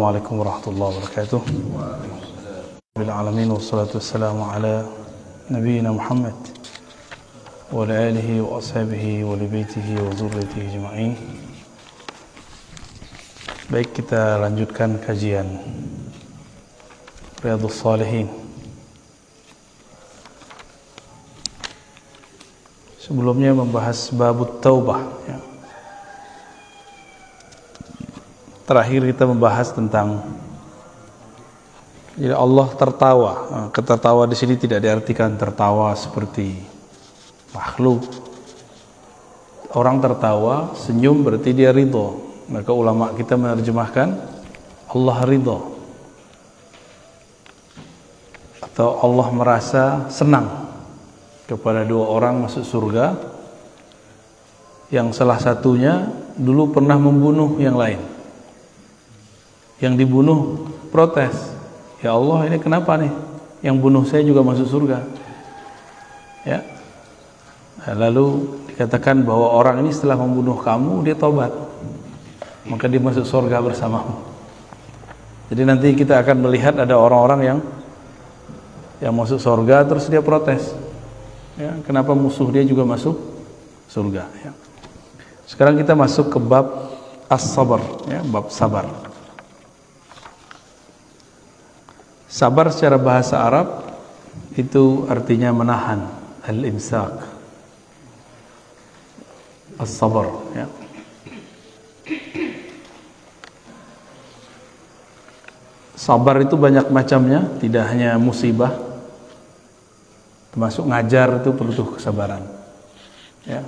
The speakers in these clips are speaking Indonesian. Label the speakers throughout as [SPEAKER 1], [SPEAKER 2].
[SPEAKER 1] Assalamualaikum warahmatullahi wabarakatuh. Bil alamin wassalatu wassalamu ala nabiyyina Muhammad wa ala alihi wa ashabihi wa li baitihi wa dzurriyyatihi ajma'in. Baik kita lanjutkan kajian Riyadhus Shalihin. Sebelumnya membahas babut taubah ya. Terakhir kita membahas tentang jadi Allah tertawa. Nah, ketertawa di sini tidak diartikan tertawa seperti makhluk. Orang tertawa, senyum berarti dia ridho. Maka ulama kita menerjemahkan Allah ridho. Atau Allah merasa senang kepada dua orang masuk surga yang salah satunya dulu pernah membunuh yang lain yang dibunuh protes. Ya Allah ini kenapa nih? Yang bunuh saya juga masuk surga. Ya. Nah, lalu dikatakan bahwa orang ini setelah membunuh kamu dia tobat maka dia masuk surga bersamamu. Jadi nanti kita akan melihat ada orang-orang yang yang masuk surga terus dia protes. Ya kenapa musuh dia juga masuk surga? Ya. Sekarang kita masuk ke bab as-sabar ya bab sabar Sabar secara bahasa Arab itu artinya menahan, al-imsak. As-sabar, ya. Sabar itu banyak macamnya, tidak hanya musibah. Termasuk ngajar itu perlu kesabaran. Ya.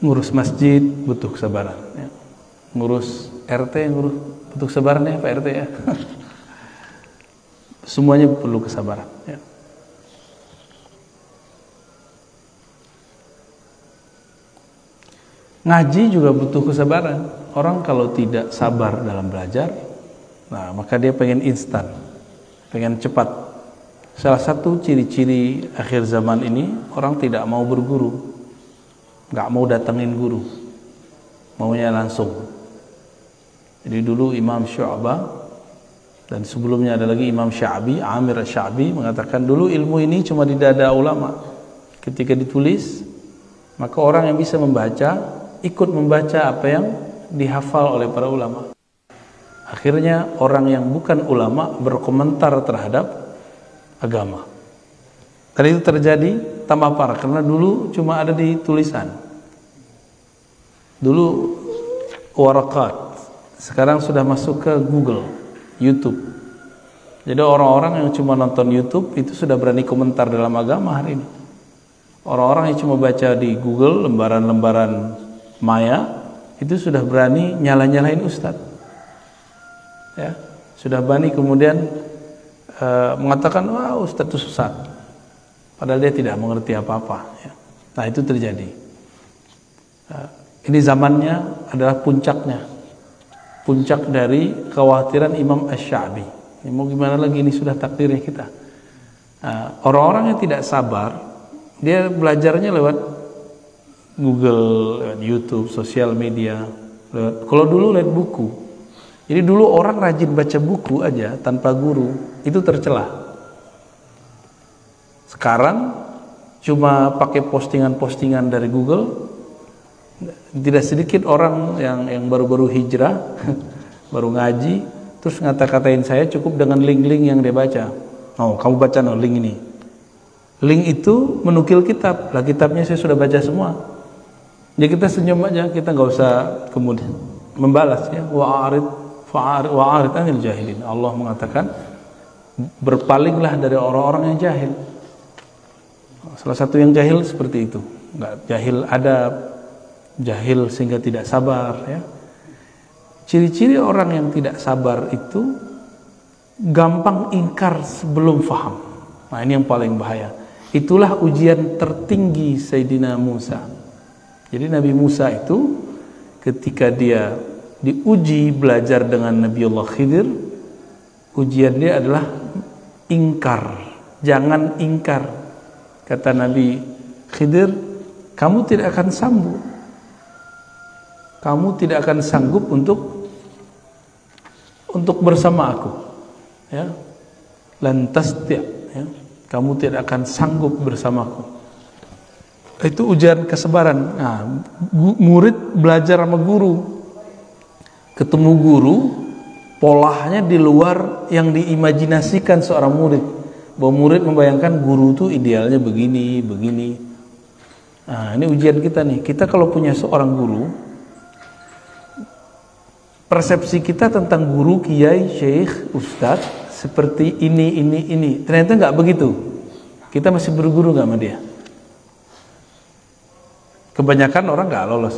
[SPEAKER 1] Ngurus masjid butuh kesabaran, ya. Ngurus RT ngurus butuh kesabaran ya Pak RT ya. Semuanya perlu kesabaran ya. Ngaji juga butuh kesabaran. Orang kalau tidak sabar dalam belajar, nah maka dia pengen instan, pengen cepat. Salah satu ciri-ciri akhir zaman ini orang tidak mau berguru, nggak mau datengin guru, maunya langsung. Jadi dulu Imam Syu'bah dan sebelumnya ada lagi Imam Sya'bi, Amir Sya'bi mengatakan dulu ilmu ini cuma di dada ulama. Ketika ditulis, maka orang yang bisa membaca ikut membaca apa yang dihafal oleh para ulama. Akhirnya orang yang bukan ulama berkomentar terhadap agama. Dan itu terjadi tambah parah karena dulu cuma ada di tulisan. Dulu warakat sekarang sudah masuk ke Google, YouTube. Jadi orang-orang yang cuma nonton YouTube itu sudah berani komentar dalam agama hari ini. Orang-orang yang cuma baca di Google lembaran-lembaran maya itu sudah berani nyala-nyalain ustadz. Ya, sudah berani kemudian uh, mengatakan wah ustadz itu sesat. Padahal dia tidak mengerti apa-apa. Ya. Nah itu terjadi. Uh, ini zamannya adalah puncaknya puncak dari kekhawatiran Imam Ash-Sha'bi. Ya, mau gimana lagi ini sudah takdirnya kita. Orang-orang yang tidak sabar, dia belajarnya lewat Google, lewat YouTube, sosial media. Lewat, kalau dulu lewat buku. Jadi dulu orang rajin baca buku aja tanpa guru, itu tercelah. Sekarang cuma pakai postingan-postingan dari Google, tidak sedikit orang yang yang baru-baru hijrah, baru ngaji, terus ngata-katain saya cukup dengan link-link yang dia baca. Oh, kamu baca no link ini. Link itu menukil kitab. Lah kitabnya saya sudah baca semua. Ya kita senyum aja, kita nggak usah kemudian membalas ya. Wa'arid wa'arid anil jahilin. Allah mengatakan berpalinglah dari orang-orang yang jahil. Salah satu yang jahil seperti itu. Enggak jahil ada jahil sehingga tidak sabar ya. Ciri-ciri orang yang tidak sabar itu gampang ingkar sebelum faham. Nah, ini yang paling bahaya. Itulah ujian tertinggi Sayyidina Musa. Jadi Nabi Musa itu ketika dia diuji belajar dengan Nabi Allah Khidir, ujian dia adalah ingkar. Jangan ingkar. Kata Nabi Khidir, kamu tidak akan sambung kamu tidak akan sanggup untuk untuk bersama aku ya. Lantas ya. Kamu tidak akan sanggup bersamaku. Itu ujian kesabaran nah, murid belajar sama guru. Ketemu guru polanya di luar yang diimajinasikan seorang murid. Bahwa murid membayangkan guru itu idealnya begini begini. Nah ini ujian kita nih. Kita kalau punya seorang guru persepsi kita tentang guru, kiai, syekh, ustadz seperti ini, ini, ini. Ternyata nggak begitu. Kita masih berguru nggak sama dia. Kebanyakan orang nggak lolos.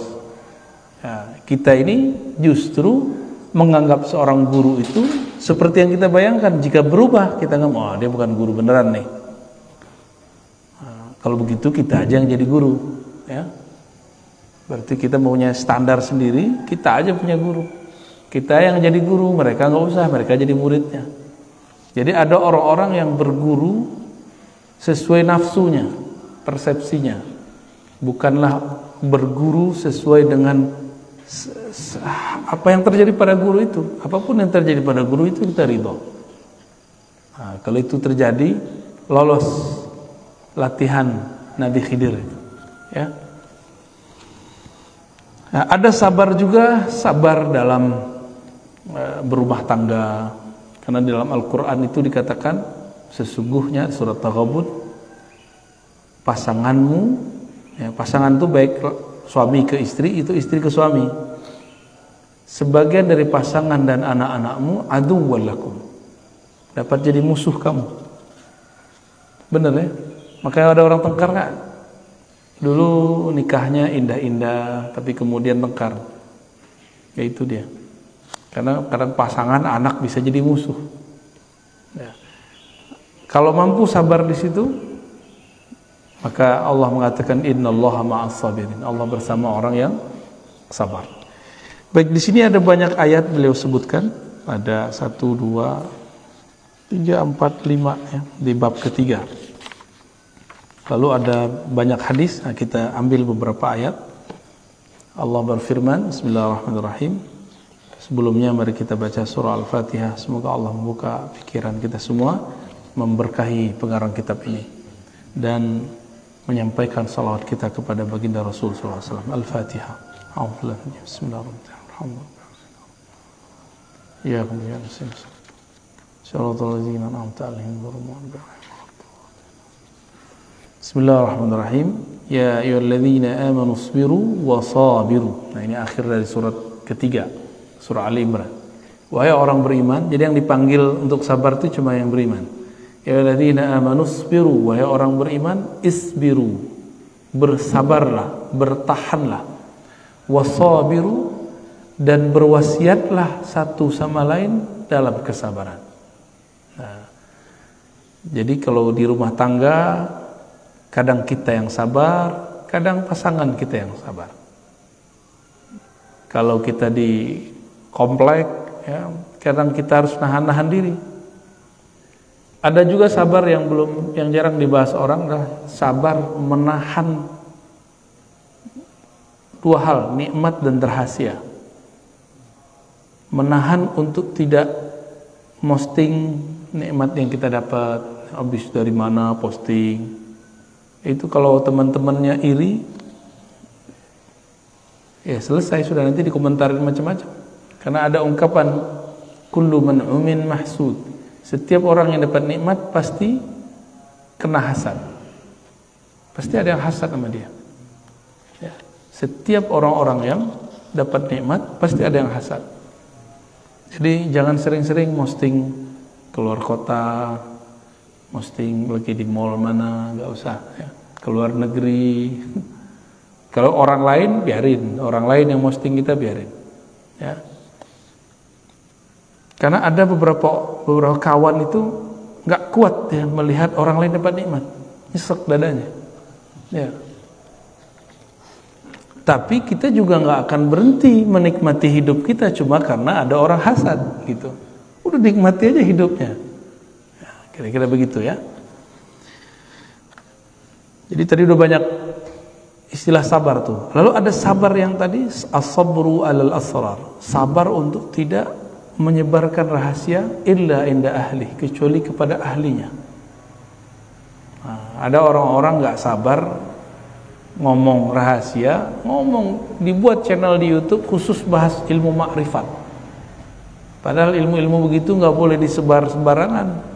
[SPEAKER 1] Ya, kita ini justru menganggap seorang guru itu seperti yang kita bayangkan. Jika berubah, kita nggak mau, oh, dia bukan guru beneran nih. Nah, kalau begitu kita aja yang jadi guru, ya. Berarti kita maunya standar sendiri, kita aja punya guru. Kita yang jadi guru, mereka nggak usah, mereka jadi muridnya. Jadi ada orang-orang yang berguru sesuai nafsunya, persepsinya. Bukanlah berguru sesuai dengan apa yang terjadi pada guru itu. Apa pun yang terjadi pada guru itu kita ridho. Nah, kalau itu terjadi, lolos latihan Nabi Khidir. Ya. Nah, ada sabar juga, sabar dalam berumah tangga. Karena di dalam Al-Quran itu dikatakan sesungguhnya surat Taghabun pasanganmu ya, pasangan itu baik suami ke istri itu istri ke suami. Sebagian dari pasangan dan anak-anakmu adu walakum dapat jadi musuh kamu. Bener ya? Makanya ada orang tengkar nggak? Dulu nikahnya indah-indah tapi kemudian tengkar. Ya itu dia karena kadang pasangan anak bisa jadi musuh. Ya. Kalau mampu sabar di situ, maka Allah mengatakan innallaha ma'as sabirin. Allah bersama orang yang sabar. Baik di sini ada banyak ayat beliau sebutkan. Ada satu, dua, tiga, empat, lima ya di bab ketiga. Lalu ada banyak hadis. Nah, kita ambil beberapa ayat. Allah berfirman, Bismillahirrahmanirrahim. Sebelumnya mari kita baca surah Al-Fatihah. Semoga Allah membuka pikiran kita semua, memberkahi pengarang kitab ini dan menyampaikan salawat kita kepada baginda Rasul SAW. Al-Fatihah. Bismillahirrahmanirrahim. Ya kemudian Bismillahirrahmanirrahim. Ya ayyuhalladzina amanu sabiru wa sabiru. Nah ini akhir dari surat ketiga surah Ali Imran. Wahai orang beriman, jadi yang dipanggil untuk sabar itu cuma yang beriman. Ya alladzina amanu sabiru, wahai orang beriman, isbiru. Bersabarlah, bertahanlah. Wasabiru dan berwasiatlah satu sama lain dalam kesabaran. Nah, jadi kalau di rumah tangga kadang kita yang sabar, kadang pasangan kita yang sabar. Kalau kita di komplek ya. Kadang kita harus nahan-nahan diri. Ada juga sabar yang belum yang jarang dibahas orang adalah sabar menahan dua hal nikmat dan rahasia. Menahan untuk tidak posting nikmat yang kita dapat habis dari mana posting. Itu kalau teman-temannya iri ya selesai sudah nanti dikomentarin macam-macam karena ada ungkapan kullu man'umin mahsud. Setiap orang yang dapat nikmat pasti kena hasad. Pasti ada yang hasad sama dia. Ya. Setiap orang-orang yang dapat nikmat pasti ada yang hasad. Jadi jangan sering-sering posting keluar kota, posting lagi di mall mana, nggak usah. Ya. Keluar negeri. Kalau orang lain biarin, orang lain yang posting kita biarin. Ya. Karena ada beberapa beberapa kawan itu nggak kuat ya melihat orang lain dapat nikmat, nyesek dadanya. Ya. Tapi kita juga nggak akan berhenti menikmati hidup kita cuma karena ada orang hasad gitu. Udah nikmati aja hidupnya. Ya, kira-kira begitu ya. Jadi tadi udah banyak istilah sabar tuh. Lalu ada sabar yang tadi as-sabru alal asrar. Sabar untuk tidak menyebarkan rahasia illa inda ahli kecuali kepada ahlinya. Nah, ada orang-orang nggak -orang sabar ngomong rahasia, ngomong dibuat channel di YouTube khusus bahas ilmu makrifat. Padahal ilmu-ilmu begitu nggak boleh disebar sembarangan.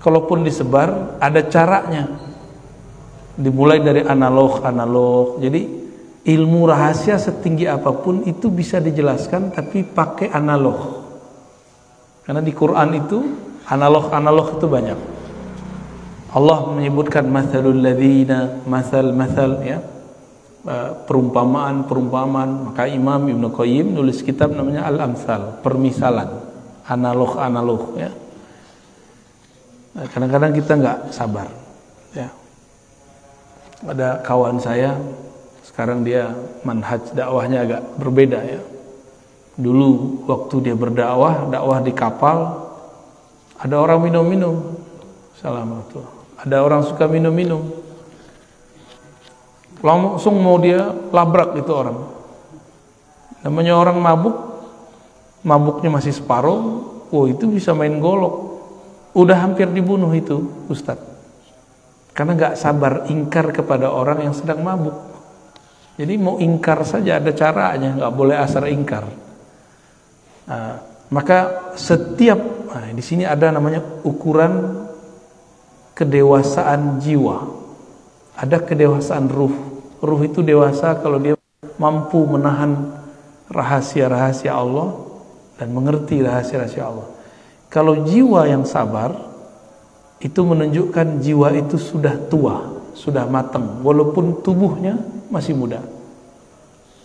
[SPEAKER 1] Kalaupun disebar, ada caranya dimulai dari analog analog jadi ilmu rahasia setinggi apa pun itu bisa dijelaskan tapi pakai analog karena di Quran itu analog analog itu banyak. Allah menyebutkan masalul ladzina masal masal ya. Eh, perumpamaan perumpamaan. Maka Imam Ibnu Qayyim nulis kitab namanya Al Amsal permisalan. Analog analog ya. Kadang-kadang kita nggak sabar ya. Ada kawan saya sekarang dia manhaj dakwahnya agak berbeda ya dulu waktu dia berdakwah dakwah di kapal ada orang minum-minum. Assalamualaikum. Ada orang suka minum-minum. Langsung mau dia labrak itu orang. Namanya orang mabuk mabuknya masih separuh oh itu bisa main golok. Udah hampir dibunuh itu Ustadz karena nggak sabar ingkar kepada orang yang sedang mabuk. Jadi mau ingkar saja ada caranya, nggak boleh asal ingkar. Nah, maka setiap nah, di sini ada namanya ukuran kedewasaan jiwa. Ada kedewasaan ruh. Ruh itu dewasa kalau dia mampu menahan rahasia-rahasia Allah dan mengerti rahasia-rahasia Allah. Kalau jiwa yang sabar, itu menunjukkan jiwa itu sudah tua, sudah matang, walaupun tubuhnya masih muda.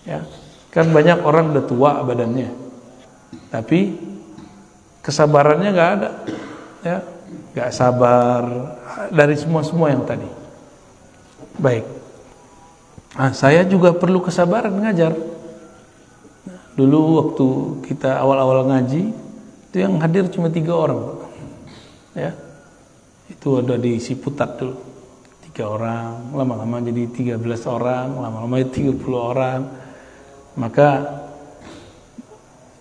[SPEAKER 1] Ya, kan banyak orang udah tua badannya, tapi kesabarannya nggak ada, ya, nggak sabar dari semua semua yang tadi. Baik, nah, saya juga perlu kesabaran ngajar. Dulu waktu kita awal-awal ngaji, itu yang hadir cuma tiga orang, ya. Itu ada di Siputat dulu. Tiga orang lama-lama jadi 13 orang lama-lama jadi 30 orang. Maka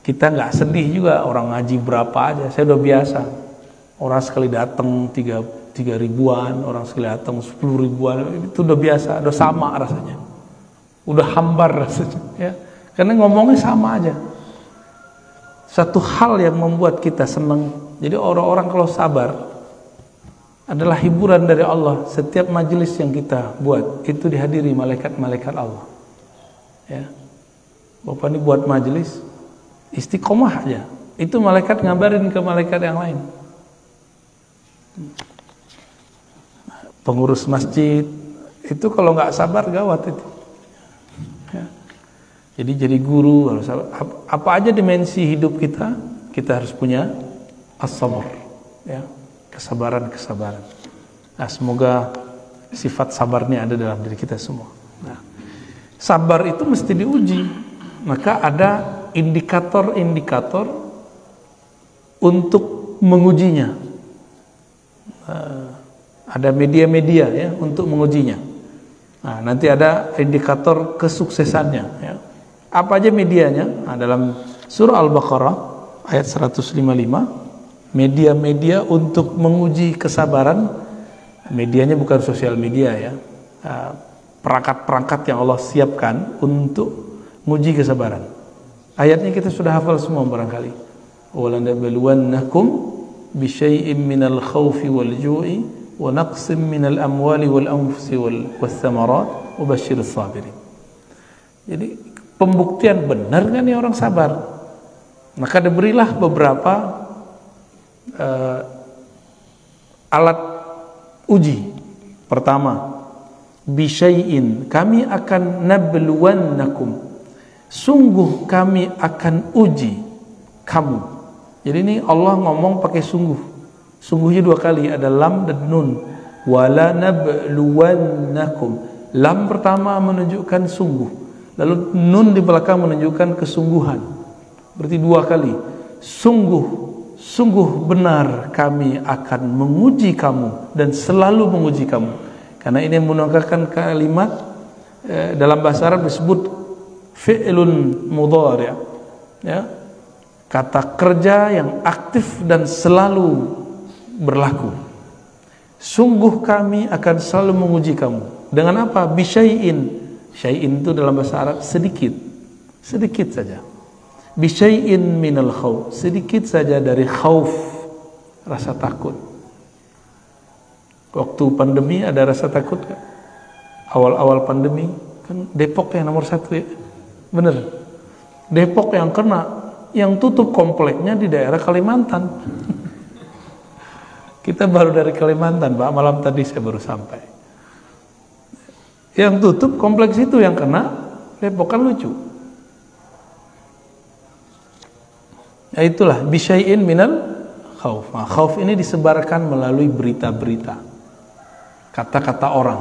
[SPEAKER 1] kita nggak sedih juga orang ngaji berapa aja. Saya udah biasa. Orang sekali datang tiga tiga ribuan orang sekali datang sepuluh ribuan. Itu udah biasa udah sama rasanya. Udah hambar rasanya ya. Karena ngomongnya sama aja. Satu hal yang membuat kita senang jadi orang-orang kalau sabar adalah hiburan dari Allah. Setiap majelis yang kita buat itu dihadiri malaikat-malaikat Allah. Ya. Bapak ini buat majelis istiqomah aja. Itu malaikat ngabarin ke malaikat yang lain. Pengurus masjid itu kalau nggak sabar gawat itu. Ya. Jadi jadi guru harus apa aja dimensi hidup kita kita harus punya as-sabr. Ya kesabaran-kesabaran. Nah, semoga sifat sabarnya ada dalam diri kita semua. Nah, sabar itu mesti diuji. Maka ada indikator-indikator untuk mengujinya. Uh, ada media-media ya untuk mengujinya. Nah, nanti ada indikator kesuksesannya ya. Apa aja medianya? Nah, dalam surah Al-Baqarah ayat 155 media-media untuk menguji kesabaran medianya bukan sosial media ya ah, perangkat-perangkat yang Allah siapkan untuk menguji kesabaran ayatnya kita sudah hafal semua barangkali. Walanabluwannakum bisyai'in minal khawfi wal ju'i wa naqsim minal amwali wal anfusi wal wathamarat wa basyiris sabirin. Jadi pembuktian benar kan ya orang sabar? Maka diberilah beberapa uh, alat uji. Pertama bisyai'in. Kami akan nabluwannakum sungguh kami akan uji kamu. Jadi ini Allah ngomong pakai sungguh. Sungguhnya dua kali ada lam dan nun. Wala nabluwannakum. Lam pertama menunjukkan sungguh lalu nun di belakang menunjukkan kesungguhan. Berarti dua kali. Sungguh sungguh benar kami akan menguji kamu dan selalu menguji kamu. Karena ini menggunakan kalimat eh, dalam bahasa Arab disebut fi'lun mudhari' ya. Kata kerja yang aktif dan selalu berlaku. Sungguh kami akan selalu menguji kamu. Dengan apa? Bisyai'in syai'in. Itu dalam bahasa Arab sedikit. Sedikit saja. Bisyai'in minal khawf. Sedikit saja dari khauf rasa takut. Waktu pandemi ada rasa takut gak? awal-awal pandemi kan Depok yang nomor satu ya bener Depok yang kena yang tutup kompleknya di daerah Kalimantan. Kita baru dari Kalimantan, Pak. Malam tadi saya baru sampai. Yang tutup kompleks itu yang kena Depok kan lucu. Ya itulah bisyai'in minal khauf. Nah, khauf ini disebarkan melalui berita-berita. Kata-kata orang.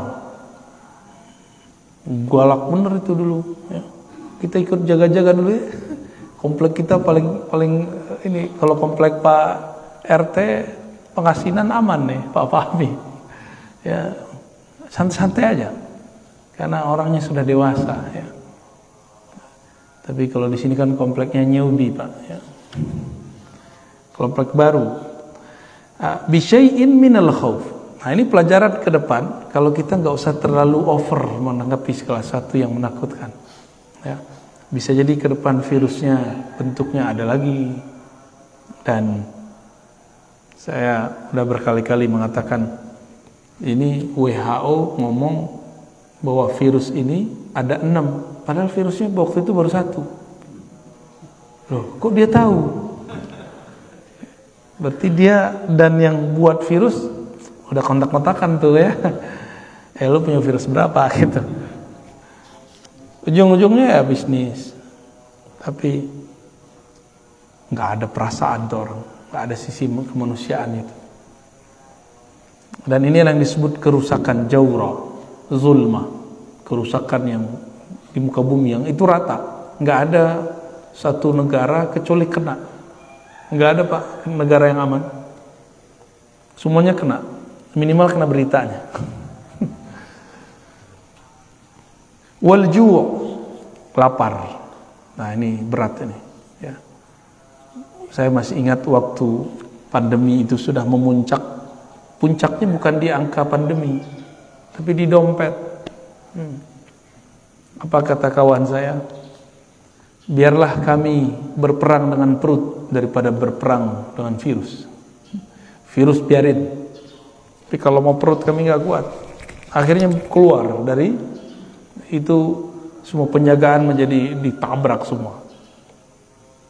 [SPEAKER 1] Galak bener itu dulu ya. Kita ikut jaga-jaga dulu ya. Komplek kita paling paling ini kalau komplek Pak RT pengasinan aman nih Pak Fahmi. Ya santai-santai aja karena orangnya sudah dewasa ya. Tapi kalau di sini kan kompleknya newbie Pak ya. Komplek baru. Ah, bisyai'in minal khauf nah ini pelajaran ke depan kalau kita nggak usah terlalu over menanggapi segala satu yang menakutkan ya. Bisa jadi ke depan virusnya bentuknya ada lagi. Dan saya sudah berkali-kali mengatakan ini WHO ngomong bahwa virus ini ada enam. Padahal virusnya waktu itu baru satu. Loh kok dia tahu? Berarti dia dan yang buat virus udah kontak-kontakan tuh ya. Eh lu punya virus berapa? Gitu ujung-ujungnya ya bisnis. Tapi nggak ada perasaan tuh orang. Nggak ada sisi kemanusiaan itu. Dan ini yang disebut kerusakan jawra zulma. Kerusakan yang di muka bumi yang itu rata. Nggak ada satu negara kecuali kena. Nggak ada pak negara yang aman. Semuanya kena. Minimal kena beritanya. Wal lapar. Nah ini berat ini ya. Saya masih ingat waktu pandemi itu sudah memuncak. Puncaknya bukan di angka pandemi tapi di dompet. Hmm. apa kata kawan saya? Biarlah kami berperang dengan perut daripada berperang dengan virus. Virus biarin. Tapi kalau mau perut kami nggak kuat. Akhirnya keluar dari itu semua penjagaan menjadi ditabrak semua.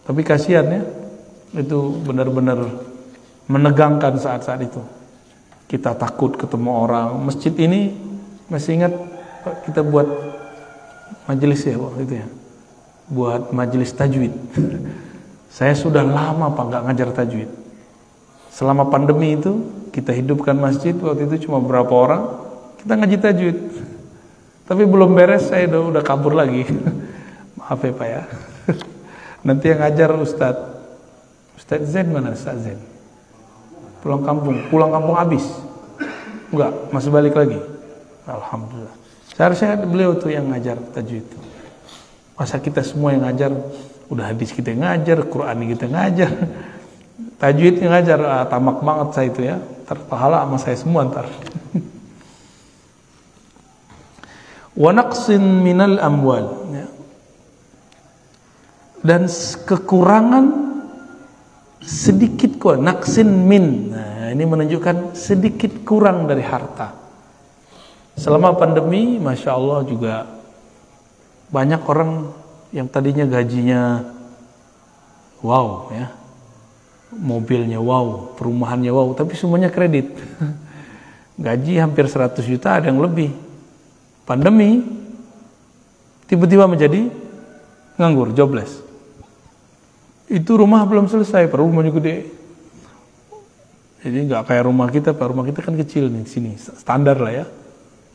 [SPEAKER 1] Tapi kasihan ya, itu benar-benar menegangkan saat-saat itu. Kita takut ketemu orang. Masjid ini masih ingat kita buat majelis ya waktu itu ya. Buat majelis tajwid. Saya sudah lama Pak nggak ngajar tajwid. Selama pandemi itu kita hidupkan masjid waktu itu cuma berapa orang kita ngaji tajwid. Tapi belum beres saya udah, udah kabur lagi. Maaf ya Pak ya. Nanti yang ngajar Ustadz. Ustadz Zen mana Ustadz Zen? Pulang kampung, pulang kampung habis. Enggak, masih balik lagi. Alhamdulillah. Seharusnya beliau tuh yang ngajar tajwid itu. Masa kita semua yang ngajar, udah hadis kita yang ngajar, Quran kita ngajar, tajwid yang ngajar, ah, tamak banget saya itu ya. Terpahala sama saya semua ntar. Wa naqsin minal amwal. Ya. dan kekurangan sedikit kok naqsin min. Nah, ini menunjukkan sedikit kurang dari harta. Selama pandemi masya Allah juga banyak orang yang tadinya gajinya wow ya. Mobilnya wow perumahannya wow tapi semuanya kredit. Gaji hampir 100 juta ada yang lebih pandemi tiba-tiba menjadi nganggur, jobless. Itu rumah belum selesai, per rumahnya gede. Jadi nggak kayak rumah kita, pak rumah kita kan kecil nih sini, standar lah ya.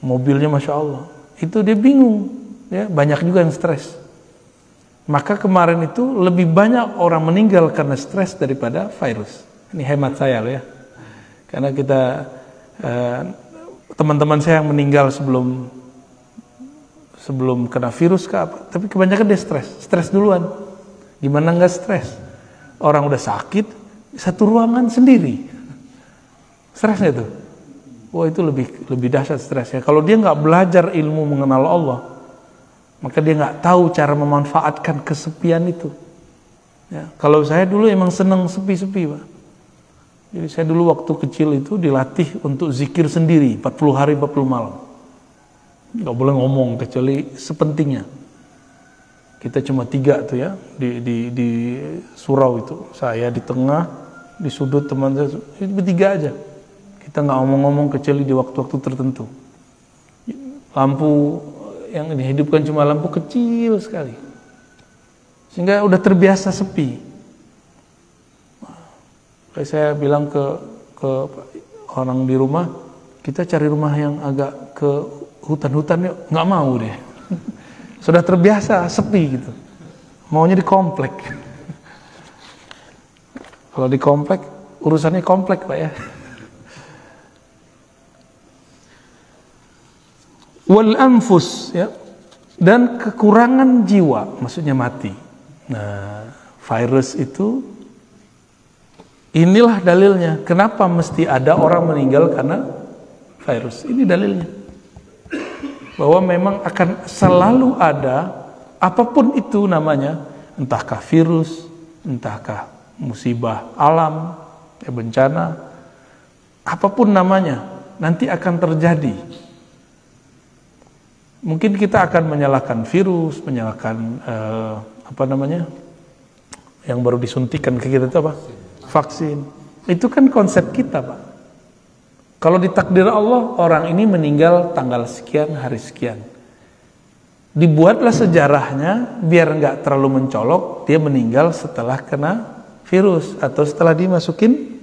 [SPEAKER 1] Mobilnya masya Allah. Itu dia bingung, ya banyak juga yang stres. Maka kemarin itu lebih banyak orang meninggal karena stres daripada virus. Ini hemat saya loh ya. Karena kita eh, teman-teman eh, saya yang meninggal sebelum sebelum kena virus ke apa. Tapi kebanyakan dia stres, stres duluan. Gimana nggak stres? Orang udah sakit, satu ruangan sendiri. Stresnya itu. Wah itu lebih lebih dahsyat stresnya. Kalau dia nggak belajar ilmu mengenal Allah, maka dia nggak tahu cara memanfaatkan kesepian itu. Ya, kalau saya dulu emang seneng sepi-sepi, Pak. Jadi saya dulu waktu kecil itu dilatih untuk zikir sendiri 40 hari 40 malam. Gak boleh ngomong kecuali sepentingnya. Kita cuma tiga tuh ya di, di, di surau itu. Saya di tengah, di sudut teman saya, itu bertiga aja. Kita nggak ngomong-ngomong kecuali di waktu-waktu tertentu. Lampu yang dihidupkan cuma lampu kecil sekali. Sehingga udah terbiasa sepi. Kayak saya bilang ke ke orang di rumah, kita cari rumah yang agak ke hutan-hutan yuk. Nggak mau deh. Sudah terbiasa sepi gitu. Maunya di komplek. Kalau di komplek, urusannya komplek Pak ya. Wal anfus ya. Dan kekurangan jiwa, maksudnya mati. Nah, virus itu inilah dalilnya. Kenapa mesti ada orang meninggal karena virus? Ini dalilnya. Bahwa memang akan selalu ada apa pun itu namanya, entahkah virus, entahkah musibah alam, ya bencana, apa pun namanya, nanti akan terjadi. Mungkin kita akan menyalahkan virus, menyalahkan uh, apa namanya yang baru disuntikan ke kita itu apa? Vaksin. Itu kan konsep kita pak kalau ditakdir Allah orang ini meninggal tanggal sekian hari sekian. Dibuatlah sejarahnya biar nggak terlalu mencolok dia meninggal setelah kena virus atau setelah dimasukin.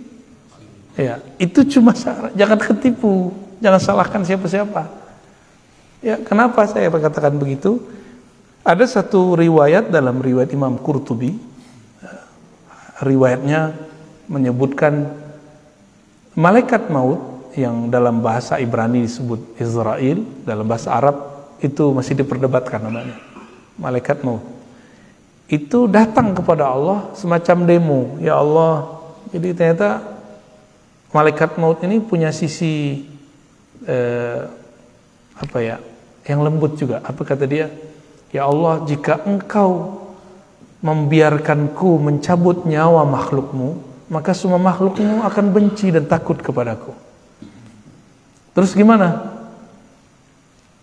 [SPEAKER 1] Ya itu cuma jangan ketipu. Jangan salahkan siapa-siapa. Ya kenapa saya katakan begitu? Ada satu riwayat dalam riwayat Imam Qurtubi, riwayatnya menyebutkan malaikat maut yang dalam bahasa Ibrani disebut Israel, dalam bahasa Arab itu masih diperdebatkan namanya. Malaikat maut. Itu datang kepada Allah semacam demo, ya Allah. Jadi ternyata malaikat maut ini punya sisi eh, apa ya? Yang lembut juga. Apa kata dia? Ya Allah, jika engkau membiarkanku mencabut nyawa makhlukmu, maka semua makhlukmu akan benci dan takut kepadaku. Terus gimana?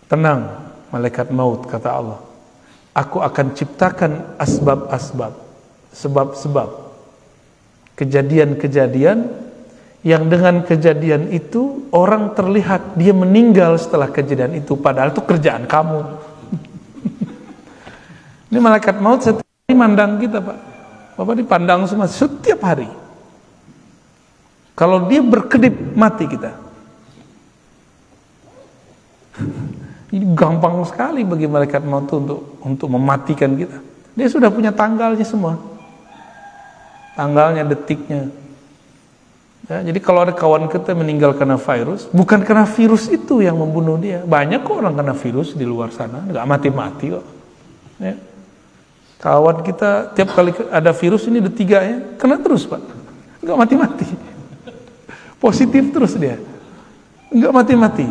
[SPEAKER 1] Tenang, malaikat maut, kata Allah. Aku akan ciptakan asbab-asbab, sebab-sebab, kejadian-kejadian yang dengan kejadian itu orang terlihat dia meninggal setelah kejadian itu padahal itu kerjaan kamu ini malaikat maut setiap hari mandang kita Pak. Bapak dipandang semua setiap hari. Kalau dia berkedip mati kita. Ini gampang sekali bagi malaikat maut untuk untuk mematikan kita. Dia sudah punya tanggalnya semua. Tanggalnya, detiknya. Ya, jadi kalau ada kawan kita meninggal karena virus, bukan karena virus itu yang membunuh dia. Banyak kok orang kena virus di luar sana, nggak mati-mati kok. Ya. Kawan kita tiap kali ada virus ini ada tiga ya, kena terus pak, nggak mati-mati, positif terus dia, nggak mati-mati,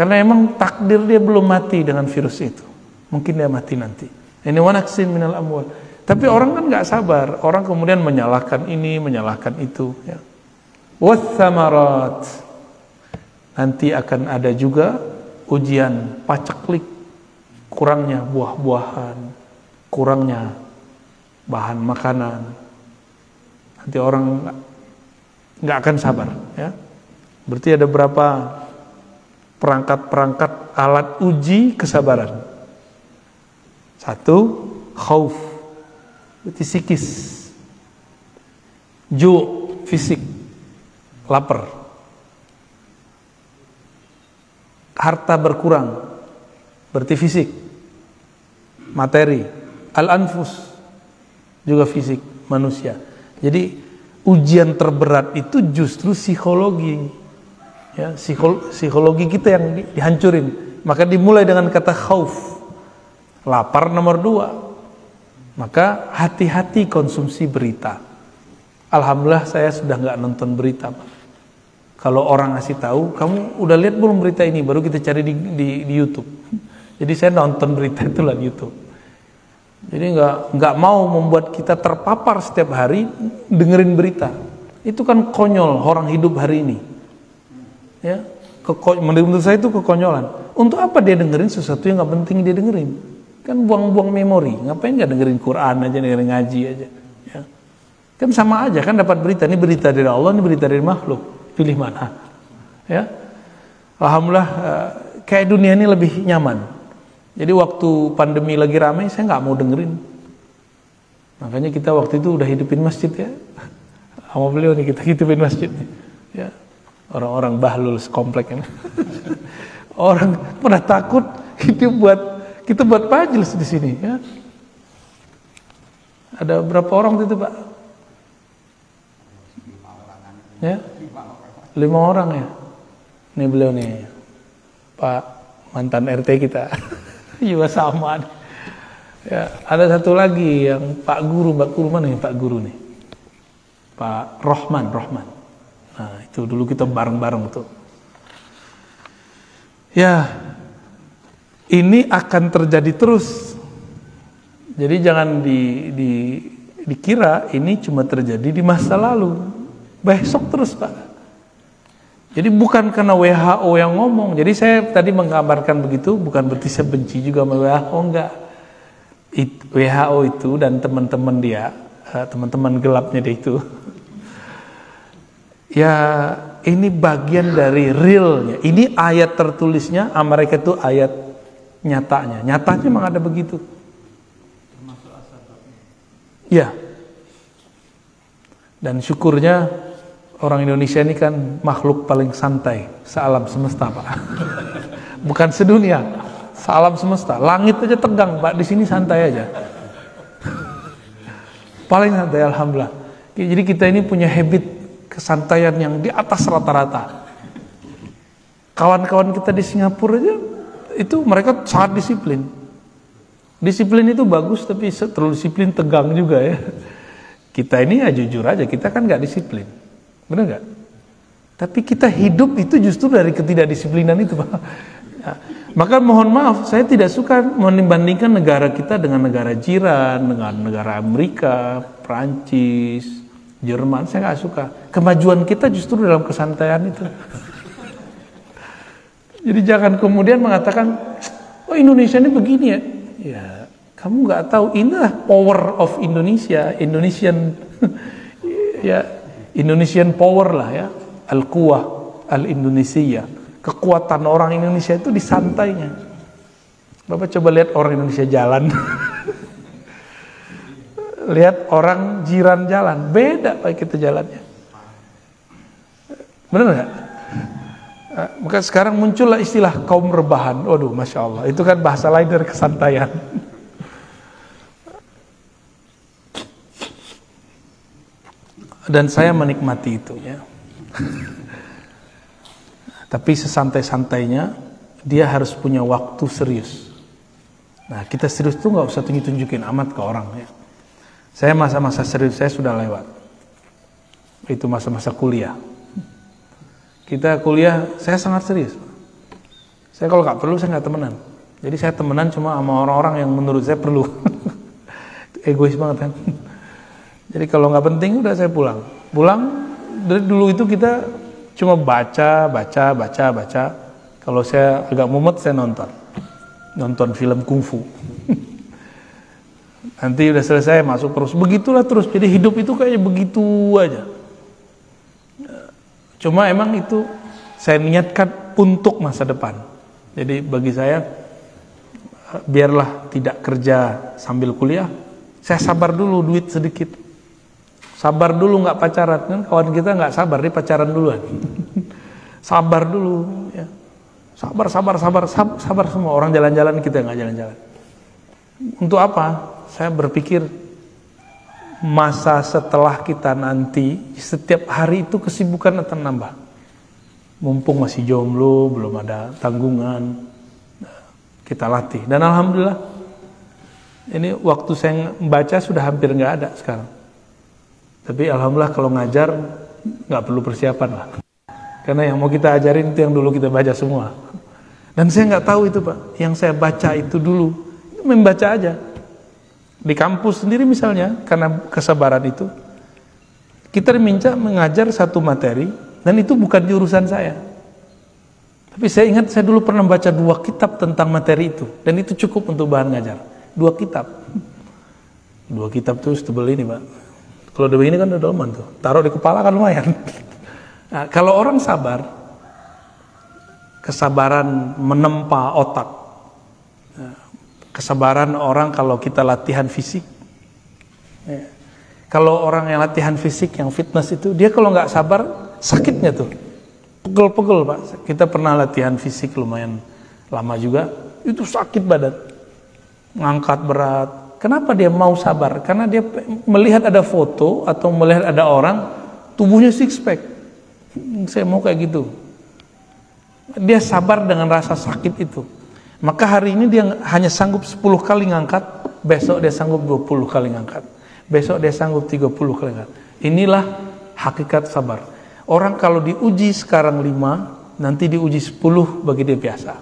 [SPEAKER 1] karena emang takdir dia belum mati dengan virus itu, mungkin dia mati nanti. Ini wanaksin minal amwal. Tapi orang kan nggak sabar, orang kemudian menyalahkan ini, menyalahkan itu. Ya. Wathamarat. Nanti akan ada juga ujian paceklik kurangnya buah-buahan, kurangnya bahan makanan nanti orang nggak akan sabar ya berarti ada berapa perangkat-perangkat alat uji kesabaran satu khauf berarti psikis ju fisik lapar harta berkurang berarti fisik materi al-anfus juga fisik manusia. Jadi ujian terberat itu justru psikologi. Ya, psikologi kita yang dihancurin. Maka dimulai dengan kata khauf. Lapar nomor dua. Maka hati-hati konsumsi berita. Alhamdulillah saya sudah nggak nonton berita. Kalau orang ngasih tahu, kamu udah lihat belum berita ini? Baru kita cari di, di, di YouTube. Jadi saya nonton berita itu lah di YouTube. Jadi nggak nggak mau membuat kita terpapar setiap hari dengerin berita. Itu kan konyol orang hidup hari ini. Ya, Keko, menurut saya itu kekonyolan. Untuk apa dia dengerin sesuatu yang nggak penting dia dengerin? Kan buang-buang memori. Ngapain nggak dengerin Quran aja, dengerin ngaji aja? Ya. Kan sama aja kan dapat berita. Ini berita dari Allah, ini berita dari makhluk. Pilih mana? Ya. Alhamdulillah eh, kayak dunia ini lebih nyaman. Jadi waktu pandemi lagi ramai saya nggak mau dengerin. Makanya kita waktu itu udah hidupin masjid ya. Sama beliau nih kita hidupin masjid. Ya. Orang-orang bahlul sekomplek ini. Orang pada takut itu buat kita buat majelis di sini ya. Ada berapa orang itu Pak? Ya? Lima orang ya. Ini beliau nih. Pak mantan RT kita. juga sama. Ya, ada satu lagi yang Pak Guru, Pak Guru mana nih Pak Guru nih? Pak Rohman, Rohman. Itu dulu kita bareng-bareng tuh. Ya, ini akan terjadi terus. Jadi jangan di, di, dikira ini cuma terjadi di masa lalu. Besok terus Pak. Jadi bukan karena WHO yang ngomong. Jadi saya tadi menggambarkan begitu bukan berarti saya benci juga sama WHO enggak. It, WHO itu dan teman-teman dia, eh, teman-teman gelapnya dia itu. Ya ini bagian dari realnya. Ini ayat tertulisnya, mereka itu ayat nyatanya. Nyatanya memang ada begitu. Ya. Dan syukurnya Orang Indonesia ini kan makhluk paling santai sealam semesta, Pak. Bukan sedunia, sealam semesta. Langit aja tegang, Pak. Di sini santai aja. paling santai, alhamdulillah. Jadi kita ini punya habit kesantaian yang di atas rata-rata. Kawan-kawan kita di Singapura aja itu mereka sangat disiplin. Disiplin itu bagus tapi terlalu disiplin tegang juga ya. Kita ini ya jujur aja, kita kan nggak disiplin. Benar nggak? Tapi kita hidup itu justru dari ketidakdisiplinan itu, Pak. Ya. Maka mohon maaf, saya tidak suka membandingkan negara kita dengan negara jiran, dengan negara Amerika, Prancis, Jerman. Saya nggak suka. Kemajuan kita justru dalam kesantaian itu. Jadi jangan kemudian mengatakan, oh Indonesia ini begini ya. Ya, kamu nggak tahu inilah power of Indonesia, Indonesian ya Indonesian power lah ya, al-quwah al-Indonesia. Kekuatan orang Indonesia itu di santainya. Bapak coba lihat orang Indonesia jalan. lihat orang jiran jalan, beda pak kita jalannya. Benar nggak? Eh, maka sekarang muncullah istilah kaum rebahan. Waduh, masya Allah, itu kan bahasa lain dari kesantaian. dan saya menikmati itu ya. Tapi sesantai-santainya dia harus punya waktu serius. Nah kita serius tuh nggak usah tunjuk-tunjukin amat ke orang ya. Saya masa-masa serius saya sudah lewat. Itu masa-masa kuliah. Kita kuliah saya sangat serius. Saya kalau nggak perlu saya nggak temenan. Jadi saya temenan cuma sama orang-orang yang menurut saya perlu. Egois banget kan. Jadi kalau nggak penting udah saya pulang. Pulang dari dulu itu kita cuma baca, baca, baca, baca. Kalau saya agak mumet saya nonton. Nonton film kungfu. Nanti udah selesai masuk terus. Begitulah terus. Jadi hidup itu kayaknya begitu aja. Cuma emang itu saya niatkan untuk masa depan. Jadi bagi saya biarlah tidak kerja sambil kuliah. Saya sabar dulu duit sedikit Sabar dulu nggak pacaran kan kawan kita nggak sabar dia pacaran duluan. sabar dulu ya. Sabar, sabar, sabar, sabar, sabar semua orang jalan-jalan kita nggak jalan-jalan. Untuk apa? Saya berpikir masa setelah kita nanti setiap hari itu kesibukan akan nambah. Mumpung masih jomblo, belum ada tanggungan, kita latih. Dan alhamdulillah Ini waktu saya membaca sudah hampir nggak ada sekarang. Tapi alhamdulillah kalau ngajar nggak perlu persiapan lah. Karena yang mau kita ajarin itu yang dulu kita baca semua. Dan saya nggak tahu itu pak. Yang saya baca itu dulu membaca aja. Di kampus sendiri misalnya karena kesabaran itu kita diminta mengajar satu materi dan itu bukan jurusan saya. Tapi saya ingat saya dulu pernah baca dua kitab tentang materi itu dan itu cukup untuk bahan ngajar. Dua kitab. Dua kitab tuh tebel ini, Pak. Kalau udah begini kan udah dolman tuh. Taruh di kepala kan lumayan. Nah, kalau orang sabar, kesabaran menempa otak, kesabaran orang kalau kita latihan fisik. Ya. Kalau orang yang latihan fisik, yang fitness itu, dia kalau nggak sabar, sakitnya tuh. Pegel-pegel pak. Kita pernah latihan fisik lumayan lama juga, itu sakit badan. Ngangkat berat. Kenapa dia mau sabar? Karena dia melihat ada foto atau melihat ada orang, tubuhnya six pack. Saya mau kayak gitu. Dia sabar dengan rasa sakit itu. Maka hari ini dia hanya sanggup 10 kali ngangkat, besok dia sanggup 20 kali ngangkat besok dia sanggup 30 kali Inilah hakikat sabar. Orang kalau diuji sekarang 5, nanti diuji 10 bagi dia biasa.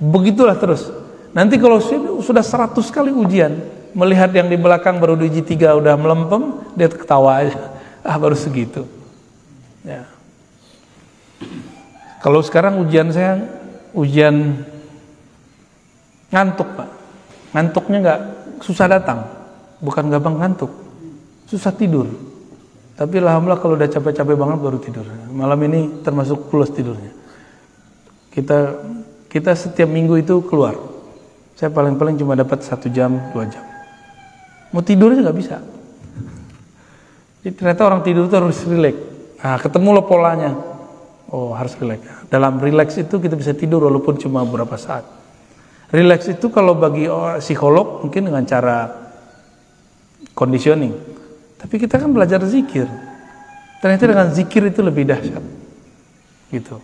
[SPEAKER 1] Begitulah terus. Nanti kalau sudah 100 kali ujian, melihat yang di belakang baru diuji 3 udah melempem, dia ketawa aja. Ah baru segitu. Ya. Kalau sekarang ujian saya ujian ngantuk pak, ngantuknya nggak susah datang bukan gampang ngantuk, susah tidur. Tapi alhamdulillah kalau udah capek-capek banget baru tidur. Malam ini termasuk plus tidurnya. Kita kita setiap minggu itu keluar. Saya paling-paling cuma dapat satu jam, dua jam. Mau tidurnya nggak bisa. Jadi ternyata orang tidur itu harus rileks. Nah, ketemu lo polanya. Oh, harus rileks. Dalam rileks itu kita bisa tidur walaupun cuma beberapa saat. Rileks itu kalau bagi psikolog mungkin dengan cara conditioning. Tapi kita kan belajar zikir. Ternyata dengan zikir itu lebih dahsyat. Gitu.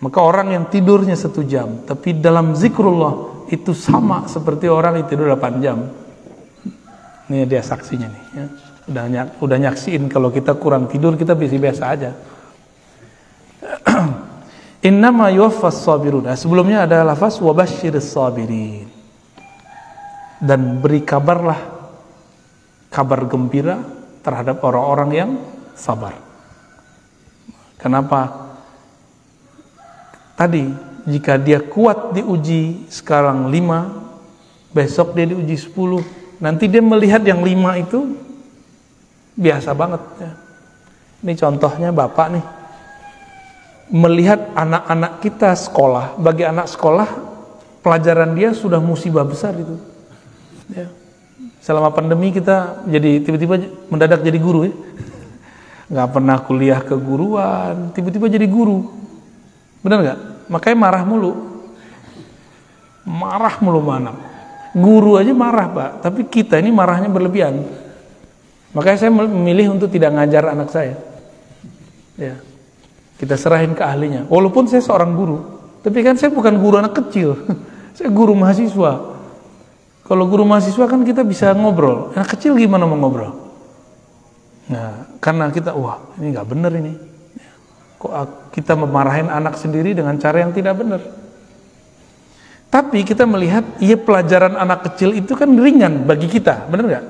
[SPEAKER 1] Maka orang yang tidurnya satu jam, tapi dalam zikrullah itu sama seperti orang yang tidur 8 jam. Ini dia saksinya nih. Ya. Udah, nyak, udah nyaksiin kalau kita kurang tidur kita bisa biasa aja. Innama yuwaffas sabirun. Nah, sebelumnya ada lafaz wabashiris sabirin. Dan beri kabarlah kabar gembira terhadap orang-orang yang sabar. Kenapa? Tadi jika dia kuat diuji sekarang lima, besok dia diuji sepuluh, nanti dia melihat yang lima itu biasa banget. Ya. Ini contohnya bapak nih, melihat anak-anak kita sekolah, bagi anak sekolah pelajaran dia sudah musibah besar itu. Ya. Selama pandemi kita jadi tiba-tiba mendadak jadi guru ya. Nggak pernah kuliah keguruan tiba-tiba jadi guru. Benar nggak? Makanya marah mulu. Marah mulu mana guru aja marah pak. Tapi kita ini marahnya berlebihan. Makanya saya memilih untuk tidak ngajar anak saya. Ya kita serahin ke ahlinya walaupun saya seorang guru tapi kan saya bukan guru anak kecil saya guru mahasiswa kalau guru mahasiswa kan kita bisa ngobrol. Anak kecil gimana mau ngobrol? Nah, karena kita, wah ini nggak benar ini. Kok kita memarahin anak sendiri dengan cara yang tidak benar? Tapi kita melihat, iya pelajaran anak kecil itu kan ringan bagi kita, benar nggak?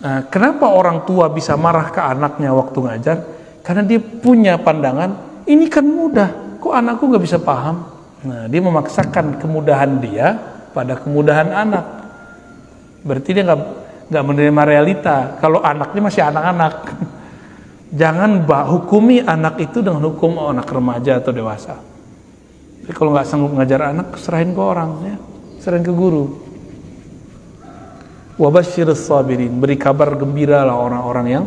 [SPEAKER 1] Nah, kenapa orang tua bisa marah ke anaknya waktu ngajar? Karena dia punya pandangan, ini kan mudah, kok anakku nggak bisa paham? Nah, dia memaksakan kemudahan dia pada kemudahan anak. Berarti dia nggak nggak menerima realita. Kalau anaknya masih anak-anak, jangan bah hukumi anak itu dengan hukum oh, anak remaja atau dewasa. Jadi kalau nggak sanggup ngajar anak, serahin ke orang, ya, serahin ke guru. Wabashir sabirin, beri kabar gembira lah orang-orang yang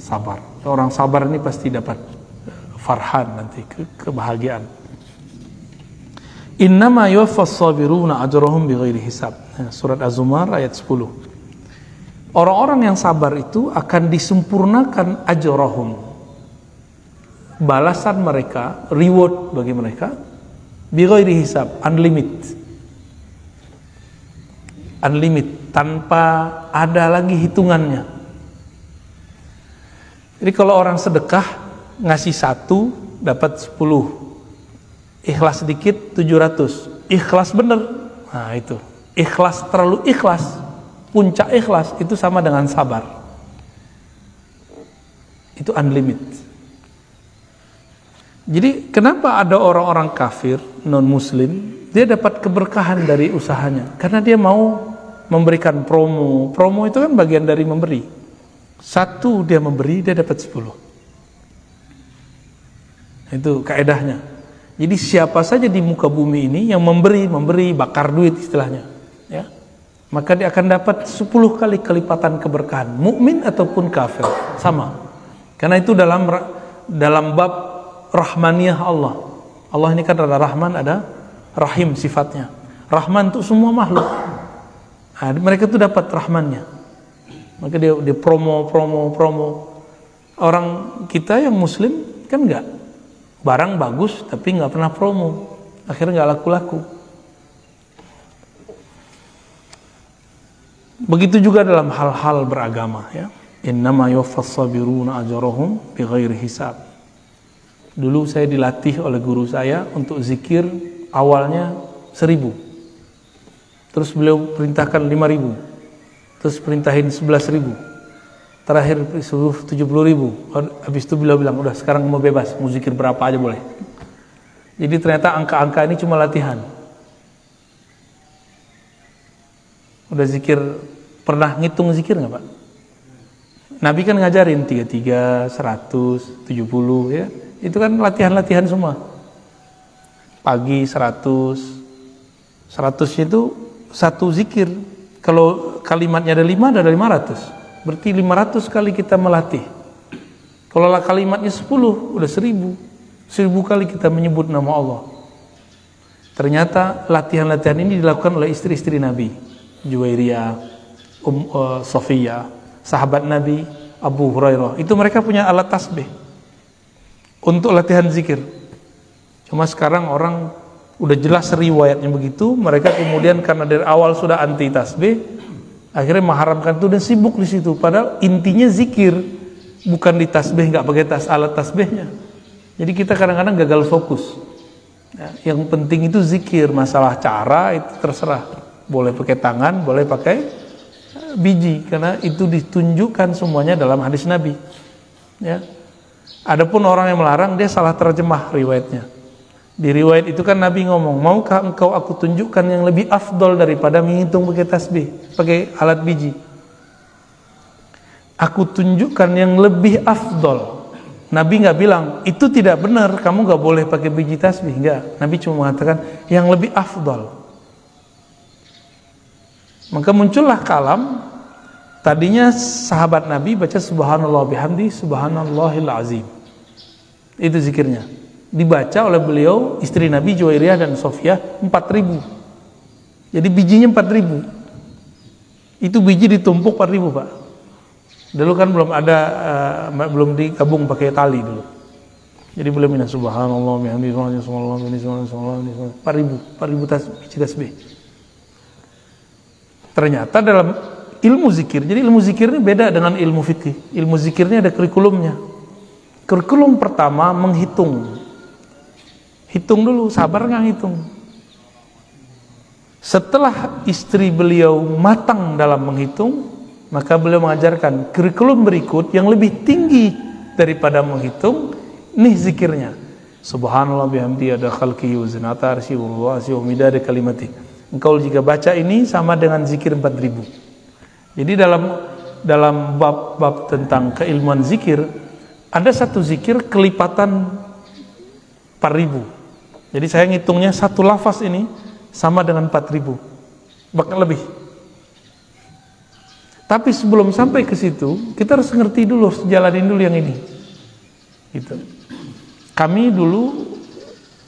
[SPEAKER 1] sabar. Orang sabar ini pasti dapat farhan nanti ke kebahagiaan. Innama yuwaffas sabiruna ajrahum bighairi hisab. Nah, surat Az-Zumar ayat 10. Orang-orang yang sabar itu akan disempurnakan ajrahum. Balasan mereka, reward bagi mereka bighairi hisab, unlimited. unlimited tanpa ada lagi hitungannya. Jadi kalau orang sedekah ngasih satu dapat sepuluh, ikhlas sedikit tujuh ratus, ikhlas bener, nah itu ikhlas terlalu ikhlas, puncak ikhlas itu sama dengan sabar. Itu unlimited. Jadi kenapa ada orang-orang kafir non muslim dia dapat keberkahan dari usahanya karena dia mau memberikan promo. Promo itu kan bagian dari memberi. Satu dia memberi dia dapat sepuluh. Itu kaedahnya. Jadi siapa saja di muka bumi ini yang memberi, memberi, bakar duit istilahnya, ya, maka dia akan dapat sepuluh kali kelipatan keberkahan, mukmin ataupun kafir, sama. Karena itu dalam dalam bab rahmaniyah Allah. Allah ini kan ada rahman, ada rahim sifatnya. Rahman untuk semua makhluk. Nah, mereka tuh dapat rahmannya. Maka dia, dia promo, promo, promo. Orang kita yang muslim kan enggak. Barang bagus tapi nggak pernah promo. Akhirnya nggak laku-laku. Begitu juga dalam hal-hal beragama ya. Innama yuwaffas sabiruna ajrahum bighairi hisab. Dulu saya dilatih oleh guru saya untuk zikir awalnya seribu terus beliau perintahkan lima ribu terus perintahin sebelas ribu. Terakhir suruh tujuh puluh ribu. Habis itu beliau bilang udah sekarang mau bebas mau zikir berapa aja boleh. Jadi ternyata angka-angka ini cuma latihan. Udah zikir pernah ngitung zikir nggak pak? Nabi kan ngajarin tiga tiga seratus tujuh puluh ya. Itu kan latihan-latihan semua. Pagi 100 100 itu satu zikir kalau kalimatnya ada 5 ada 500 berarti 500 kali kita melatih. Kalau kalimatnya 10 udah 1000 1000 kali kita menyebut nama Allah. Ternyata latihan-latihan ini dilakukan oleh istri-istri Nabi. Juwairiyah Um uh, Sofia sahabat Nabi Abu Hurairah. Itu mereka punya alat tasbih untuk latihan zikir. Cuma sekarang orang udah jelas riwayatnya begitu, mereka kemudian karena dari awal sudah anti tasbih, akhirnya mengharamkan itu dan sibuk di situ. Padahal intinya zikir, bukan di tasbih nggak pakai tas alat tasbihnya. Jadi kita kadang-kadang gagal fokus. Ya, yang penting itu zikir, masalah cara itu terserah. Boleh pakai tangan, boleh pakai eh, biji karena itu ditunjukkan semuanya dalam hadis Nabi. Ya. Adapun orang yang melarang dia salah terjemah riwayatnya. Di riwayat itu kan Nabi ngomong, maukah engkau aku tunjukkan yang lebih afdol daripada menghitung pakai tasbih, pakai alat biji. Aku tunjukkan yang lebih afdol. Nabi nggak bilang itu tidak benar, kamu nggak boleh pakai biji tasbih, enggak. Nabi cuma mengatakan yang lebih afdol. Maka muncullah kalam. Tadinya sahabat Nabi baca subhanallah bihamdi subhanallahil azim. Itu zikirnya dibaca oleh beliau istri Nabi Juwairiyah dan Sofia 4000 jadi bijinya 4000 itu biji ditumpuk 4000 Pak. Dulu kan belum ada uh, belum digabung pakai tali dulu. Jadi belum ini subhanallah bihamdi subhanallah subhanallah 4000 4000 tas biji tasbih. Ternyata dalam ilmu zikir jadi ilmu zikir ini beda dengan ilmu fikih. Ilmu zikirnya ada kurikulumnya. Kurikulum pertama menghitung Hitung dulu, sabar nggak hitung. Setelah istri beliau matang dalam menghitung, maka beliau mengajarkan kurikulum berikut yang lebih tinggi daripada menghitung, nih zikirnya. Subhanallah bihamdi ada khalqi wa zinata arsi wa umida ada kalimati. Engkau jika baca ini sama dengan zikir 4000. Jadi dalam dalam bab-bab tentang keilmuan zikir ada satu zikir kelipatan 4000 jadi saya ngitungnya satu lafaz ini sama dengan 4000. Bahkan lebih. Tapi sebelum sampai ke situ, kita harus ngerti dulu, jalanin dulu yang ini. Gitu. Kami dulu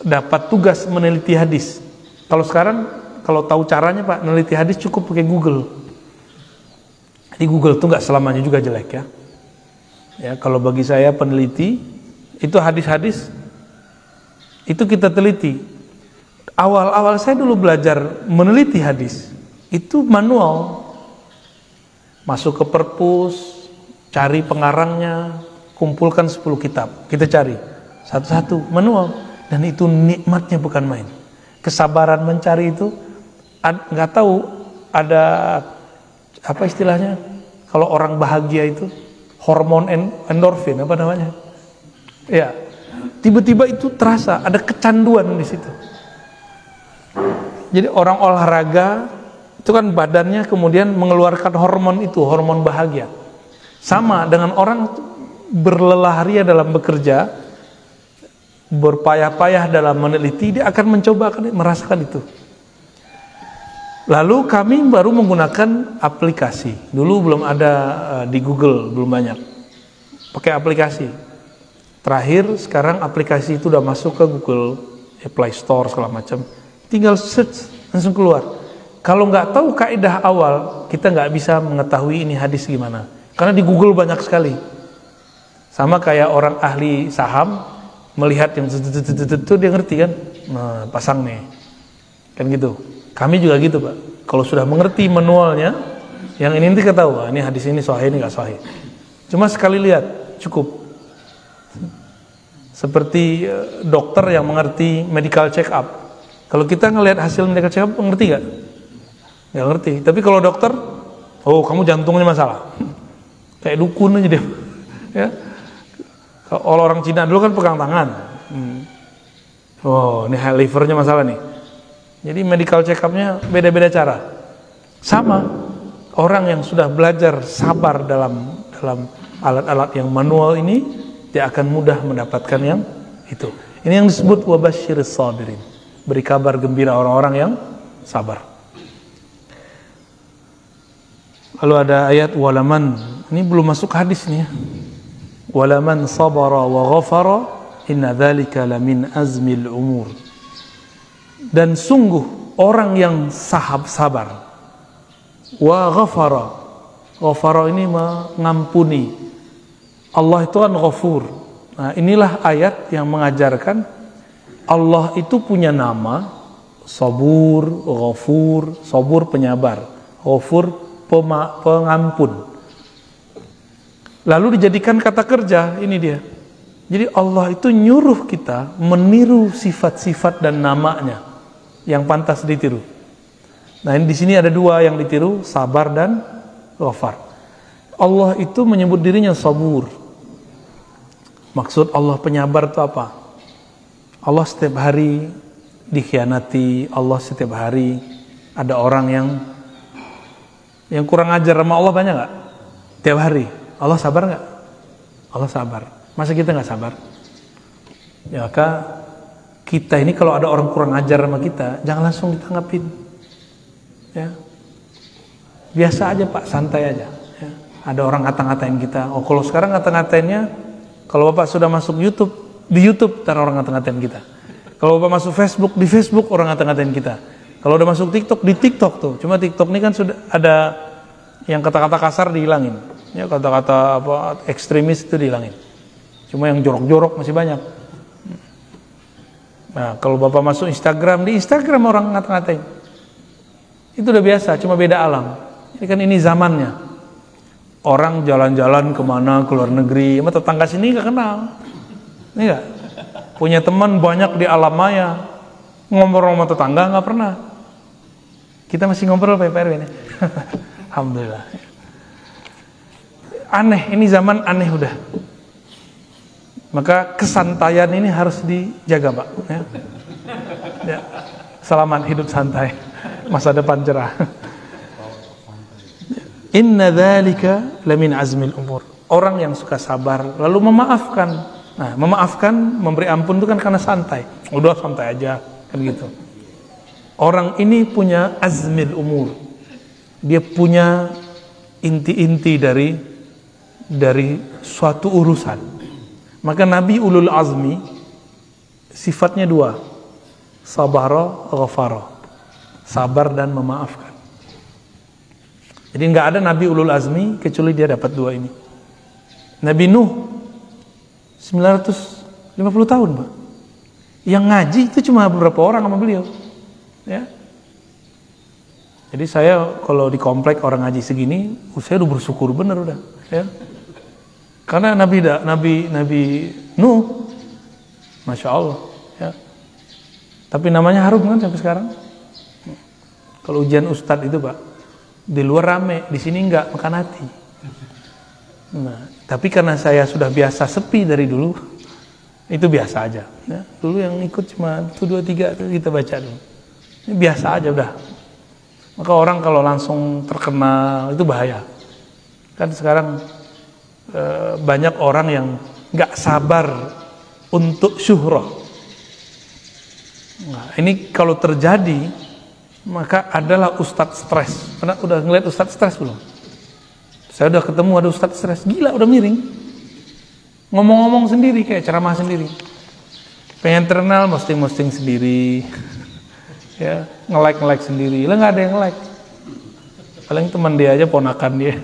[SPEAKER 1] dapat tugas meneliti hadis. Kalau sekarang kalau tahu caranya Pak, meneliti hadis cukup pakai Google. Di Google tuh nggak selamanya juga jelek ya. Ya, kalau bagi saya peneliti itu hadis-hadis itu kita teliti. Awal-awal saya dulu belajar meneliti hadis. itu manual. Masuk ke perpus, cari pengarangnya, kumpulkan 10 kitab. Kita cari satu-satu manual dan itu nikmatnya bukan main. Kesabaran mencari itu nggak tahu ada apa istilahnya kalau orang bahagia itu hormon endorfin apa namanya ya tiba-tiba itu terasa ada kecanduan di situ jadi orang olahraga itu kan badannya kemudian mengeluarkan hormon itu hormon bahagia sama dengan orang berlelah ria dalam bekerja berpayah-payah dalam meneliti dia akan mencoba akan merasakan itu Lalu kami baru menggunakan aplikasi. Dulu belum ada uh, di Google, belum banyak. Pakai aplikasi. Terakhir sekarang aplikasi itu udah masuk ke Google, Play Store segala macam. Tinggal search langsung keluar. Kalau nggak tahu kaidah awal, kita nggak bisa mengetahui ini hadis gimana. Karena di Google banyak sekali. Sama kayak orang ahli saham melihat yang itu dia ngerti kan, nah, pasang nih, kan gitu. Kami juga gitu pak. Kalau sudah mengerti manualnya, yang ini nanti ketahui, ini hadis ini sahih ini nggak sahih. Cuma sekali lihat cukup. Seperti eh, dokter yang mengerti medical check up. Kalau kita ngelihat hasil medical check up, ngerti nggak? Nggak ngerti. Tapi kalau dokter, oh kamu jantungnya masalah. Kayak dukun aja dia. ya. Kalau orang Cina dulu kan pegang tangan. Hmm. Oh, ini livernya masalah nih jadi medical check up-nya beda-beda cara. Sama orang yang sudah belajar sabar dalam dalam alat-alat yang manual ini dia akan mudah mendapatkan yang itu. Ini yang disebut wabashir sabirin. Beri kabar gembira orang-orang yang sabar. Lalu ada ayat walaman. Ini belum masuk hadis nih ya. Walaman sabara wa ghafara inna dzalika lamin azmil umur dan sungguh orang yang sahab sabar wa ghafara ghafara ini mengampuni Allah itu kan ghafur nah inilah ayat yang mengajarkan Allah itu punya nama sabur ghafur sabur penyabar ghafur pengampun lalu dijadikan kata kerja ini dia jadi Allah itu nyuruh kita meniru sifat-sifat dan namanya yang pantas ditiru. Nah, di sini ada dua yang ditiru, sabar dan ghafar. Allah itu menyebut dirinya sabur. Maksud Allah penyabar itu apa? Allah setiap hari dikhianati, Allah setiap hari ada orang yang yang kurang ajar sama Allah banyak nggak? Tiap hari. Allah sabar nggak? Allah sabar. Masa kita nggak sabar? Ya, maka kita ini kalau ada orang kurang ajar sama kita, jangan langsung ditanggapin. Ya. Biasa aja Pak, santai aja. Ya. Ada orang ngata-ngatain kita. Oh kalau sekarang ngata-ngatainnya, kalau Bapak sudah masuk YouTube, di YouTube ntar orang ngata-ngatain kita. Kalau Bapak masuk Facebook, di Facebook orang ngata-ngatain kita. Kalau udah masuk TikTok, di TikTok tuh. Cuma TikTok ini kan sudah ada yang kata-kata kasar dihilangin. Ya kata-kata apa ekstremis itu dihilangin. Cuma yang jorok-jorok masih banyak. Nah, kalau Bapak masuk Instagram, di Instagram orang ngata-ngatain. Itu udah biasa, cuma beda alam. Ini kan ini zamannya. Orang jalan-jalan ke mana, ke luar negeri, sama tetangga sini gak kenal. Ini gak? Punya teman banyak di alam maya. Ngobrol sama tetangga gak pernah. Kita masih ngobrol Pak PRW ini. Alhamdulillah. Aneh, ini zaman aneh udah. Maka kesantaian ini harus dijaga, Pak. Ya. Ya. Selamat hidup santai, masa depan cerah. Inna dzalika lamin azmil umur. Orang yang suka sabar lalu memaafkan. Nah, memaafkan, memberi ampun itu kan karena santai. Udah santai aja, kan gitu. Orang ini punya azmil umur. Dia punya inti-inti dari dari suatu urusan. Maka Nabi ulul azmi sifatnya dua. Sabara, ghafara. Sabar dan memaafkan. Jadi nggak ada Nabi ulul azmi kecuali dia dapat dua ini. Nabi Nuh 950 tahun, Pak. Yang ngaji itu cuma beberapa orang sama beliau. Ya. Jadi saya kalau di komplek orang ngaji segini, saya udah bersyukur bener udah, ya. Karena Nabi Nabi Nabi Nuh, masya Allah, ya. Tapi namanya harum kan sampai sekarang. Kalau ujian ustadz itu pak, di luar rame, di sini enggak makan hati. Nah, tapi karena saya sudah biasa sepi dari dulu, itu biasa aja. Ya. Dulu yang ikut cuma satu dua tiga kita baca dulu. Ini biasa aja udah, maka orang kalau langsung terkenal itu bahaya. Kan sekarang e, banyak orang yang nggak sabar untuk syuhroh. Nah, ini kalau terjadi maka adalah ustadz stres. Pernah udah ngeliat ustadz stres belum? Saya udah ketemu ada ustadz stres, gila udah miring. Ngomong-ngomong sendiri kayak ceramah sendiri. Pengen terkenal, posting-posting sendiri ya nge-like nge-like sendiri lah nggak ada yang nge-like paling teman dia aja ponakan dia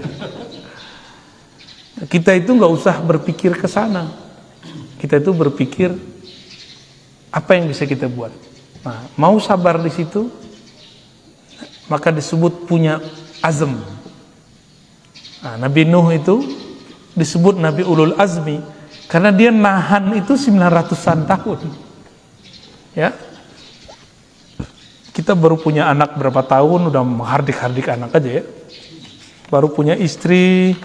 [SPEAKER 1] kita itu nggak usah berpikir ke sana kita itu berpikir apa yang bisa kita buat nah mau sabar di situ maka disebut punya azam nah, Nabi Nuh itu disebut Nabi Ulul Azmi karena dia nahan itu 900-an tahun ya kita baru punya anak berapa tahun udah menghardik-hardik anak aja ya. Baru punya istri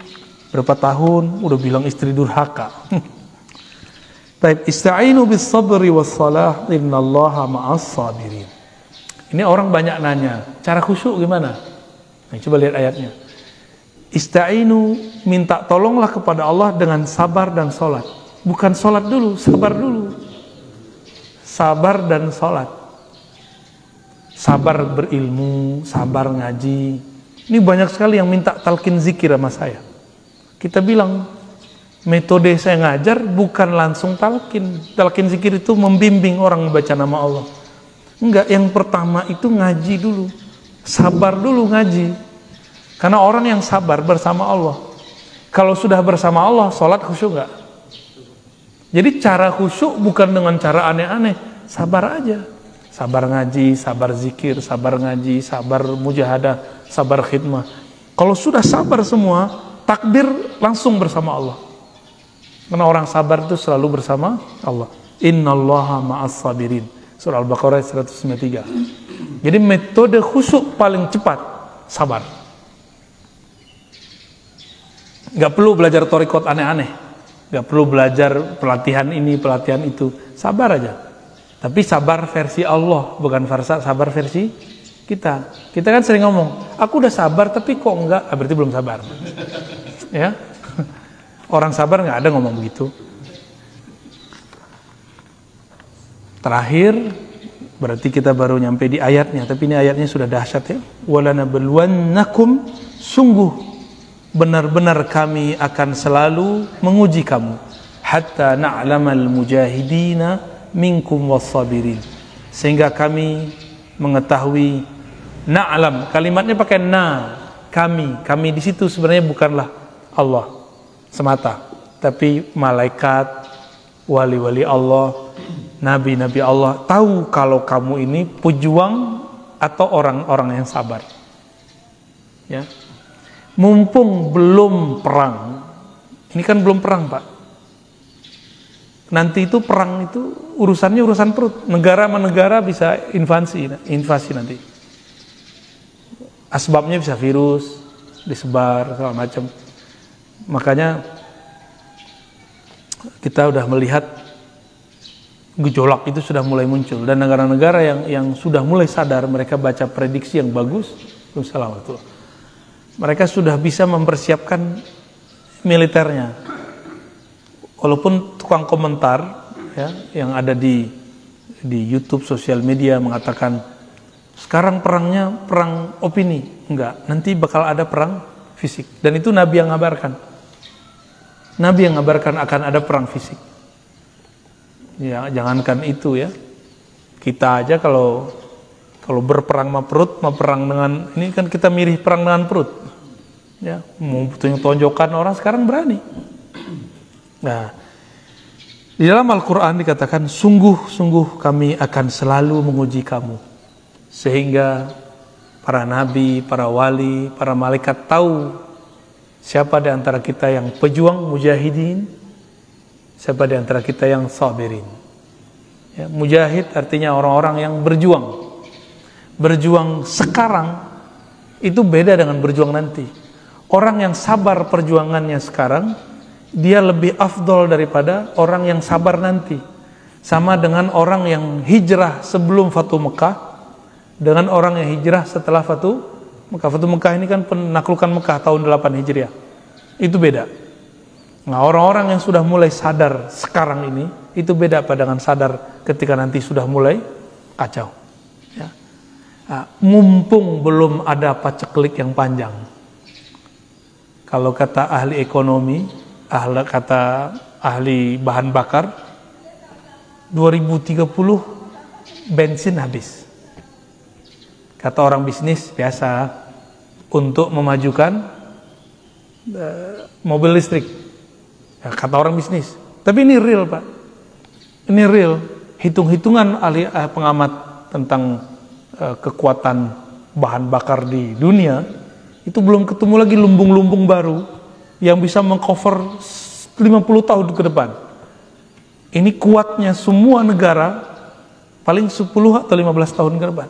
[SPEAKER 1] berapa tahun udah bilang istri durhaka. Baik, ista'inu bis sabri was salah innallaha ma'as sabirin. Ini orang banyak nanya, cara khusyuk gimana? Nah, coba lihat ayatnya. Ista'inu minta tolonglah kepada Allah dengan sabar dan sholat. Bukan sholat dulu, sabar dulu. Sabar dan sholat sabar berilmu, sabar ngaji. Ini banyak sekali yang minta talkin zikir sama saya. Kita bilang, metode saya ngajar bukan langsung talkin. Talkin zikir itu membimbing orang membaca nama Allah. Enggak, yang pertama itu ngaji dulu. Sabar dulu ngaji. Karena orang yang sabar bersama Allah. Kalau sudah bersama Allah, sholat khusyuk enggak? Jadi cara khusyuk bukan dengan cara aneh-aneh. Sabar aja sabar ngaji, sabar zikir, sabar ngaji, sabar mujahadah, sabar khidmah. Kalau sudah sabar semua, takdir langsung bersama Allah. Karena orang sabar itu selalu bersama Allah. Innallaha ma'as sabirin. Surah Al-Baqarah 193. Jadi metode khusyuk paling cepat sabar. Gak perlu belajar torikot aneh-aneh. Gak perlu belajar pelatihan ini, pelatihan itu. Sabar aja. Tapi sabar versi Allah, bukan versa sabar versi kita. Kita kan sering ngomong, aku udah sabar tapi kok enggak, ah, berarti belum sabar. ya, orang sabar nggak ada ngomong begitu. Terakhir, berarti kita baru nyampe di ayatnya, tapi ini ayatnya sudah dahsyat ya. Walanabluwannakum sungguh benar-benar kami akan selalu menguji kamu. Hatta na'lamal mujahidina minkum wasabirin sehingga kami mengetahui na'lam. Kalimatnya pakai na kami. Kami di situ sebenarnya bukanlah Allah semata tapi malaikat wali-wali Allah nabi-nabi Allah tahu kalau kamu ini pejuang atau orang-orang yang sabar ya mumpung belum perang ini kan belum perang Pak nanti itu perang itu urusannya urusan perut. Negara sama negara bisa invasi, invasi nanti. Asbabnya bisa virus, disebar segala macam. Makanya kita udah melihat gejolak itu sudah mulai muncul. Dan negara-negara yang yang sudah mulai sadar mereka baca prediksi yang bagus, mereka sudah bisa mempersiapkan militernya. Walaupun tukang komentar ya yang ada di di YouTube sosial media mengatakan sekarang perangnya perang opini. Enggak nanti bakal ada perang fisik. Dan itu Nabi yang ngabarkan. Nabi yang ngabarkan akan ada perang fisik ya jangankan itu ya. Kita aja kalau kalau berperang sama perut mau perang dengan ini kan kita mirip perang dengan perut. Ya mau tonjokan orang sekarang berani. Nah, di dalam Al-Quran dikatakan, sungguh-sungguh kami akan selalu menguji kamu. Sehingga para nabi, para wali, para malaikat tahu siapa di antara kita yang pejuang mujahidin, siapa di antara kita yang sabirin. Ya, mujahid artinya orang-orang yang berjuang. Berjuang sekarang itu beda dengan berjuang nanti. Orang yang sabar perjuangannya sekarang, dia lebih afdol daripada orang yang sabar nanti. Sama dengan orang yang hijrah sebelum Fatu Mekah, dengan orang yang hijrah setelah Fatu Mekah. Fatu Mekah ini kan penaklukan Mekah tahun 8 Hijriah. Itu beda. Nah, orang-orang yang sudah mulai sadar sekarang ini, itu beda pada dengan sadar ketika nanti sudah mulai kacau. Ya. Nah, mumpung belum ada paceklik yang panjang. Kalau kata ahli ekonomi, ahli kata ahli bahan bakar 2030 bensin habis. Kata orang bisnis biasa untuk memajukan uh, mobil listrik. Ya, kata orang bisnis. Tapi ini real, Pak. Ini real. Hitung-hitungan ahli uh, pengamat tentang uh, kekuatan bahan bakar di dunia itu belum ketemu lagi lumbung-lumbung baru yang bisa mengcover 50 tahun ke depan. Ini kuatnya semua negara paling 10 atau 15 tahun ke depan.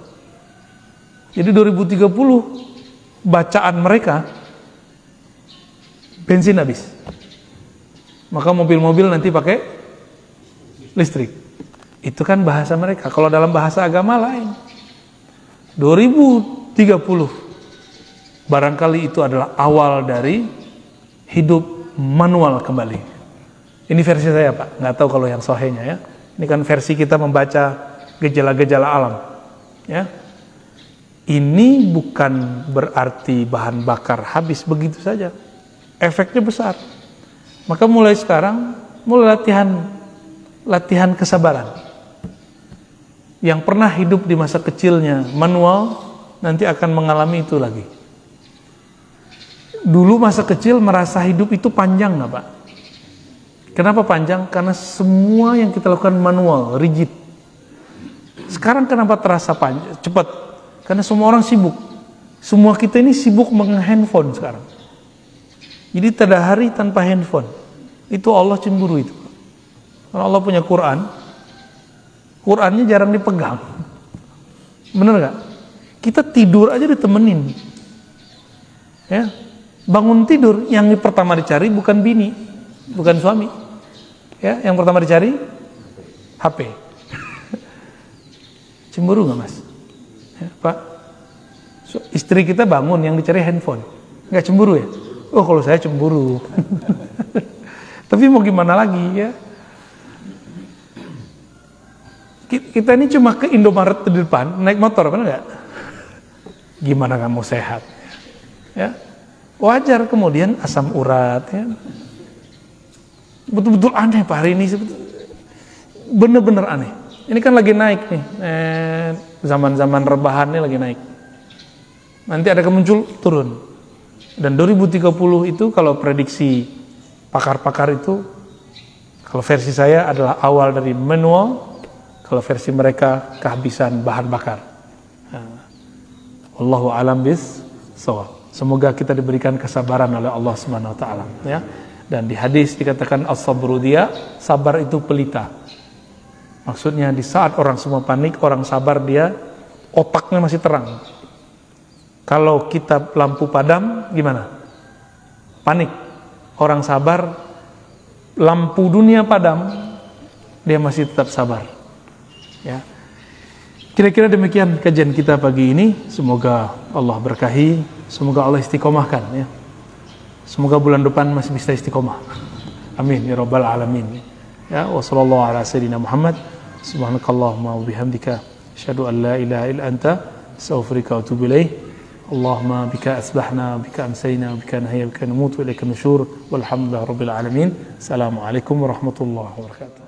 [SPEAKER 1] Jadi 2030 bacaan mereka bensin habis. Maka mobil-mobil nanti pakai listrik. Itu kan bahasa mereka. Kalau dalam bahasa agama lain. 2030 barangkali itu adalah awal dari hidup manual kembali. Ini versi saya Pak, nggak tahu kalau yang sohenya ya. Ini kan versi kita membaca gejala-gejala alam. Ya, ini bukan berarti bahan bakar habis begitu saja. Efeknya besar. Maka mulai sekarang, mulai latihan latihan kesabaran. Yang pernah hidup di masa kecilnya manual, nanti akan mengalami itu lagi. Dulu masa kecil merasa hidup itu panjang nggak Pak? Kenapa panjang? Karena semua yang kita lakukan manual, rigid. Sekarang kenapa terasa panjang, cepat? Karena semua orang sibuk. Semua kita ini sibuk mengen handphone sekarang. Jadi tidak hari tanpa handphone. Itu Allah cemburu itu. Karena Allah punya Quran. Qurannya jarang dipegang. Bener gak? Kita tidur aja ditemenin. Ya, bangun tidur yang pertama dicari bukan bini, bukan suami. Ya, yang pertama dicari HP. Cemburu nggak mas? Ya, Pak, istri kita bangun yang dicari handphone. Nggak cemburu ya? Oh kalau saya cemburu. Tapi mau gimana lagi ya? Kita ini cuma ke Indomaret di depan, naik motor, benar nggak? Gimana kamu sehat? Ya, wajar kemudian asam urat, ya. Betul-betul aneh Pak hari ini, bener-bener aneh. Ini kan lagi naik nih, eh, zaman-zaman rebahan ini lagi naik. Nanti ada kemuncul turun. Dan 2030 itu kalau prediksi pakar-pakar itu, kalau versi saya adalah awal dari manual, kalau versi mereka kehabisan bahan bakar. Allahu alam bis sawab. Semoga kita diberikan kesabaran oleh Allah Subhanahu wa taala ya. Dan di hadis dikatakan as-sabru dia, sabar itu pelita. Maksudnya di saat orang semua panik, orang sabar dia otaknya masih terang. Kalau kita lampu padam gimana? Panik. Orang sabar lampu dunia padam dia masih tetap sabar. Ya. Kira-kira demikian kajian kita pagi ini. Semoga Allah berkahi, semoga Allah istiqomahkan ya. Semoga bulan depan masih bisa istiqomah. Amin ya rabbal alamin. Ya, wa sallallahu ala sayyidina Muhammad. Subhanakallahumma wa bihamdika asyhadu an la ilaha illa anta astaghfiruka wa. اللهم بك أسبحنا بك أمسينا بك نهينا بك نموت وإليك النشور والحمد لله رب العالمين. السلام عليكم ورحمة الله وبركاته.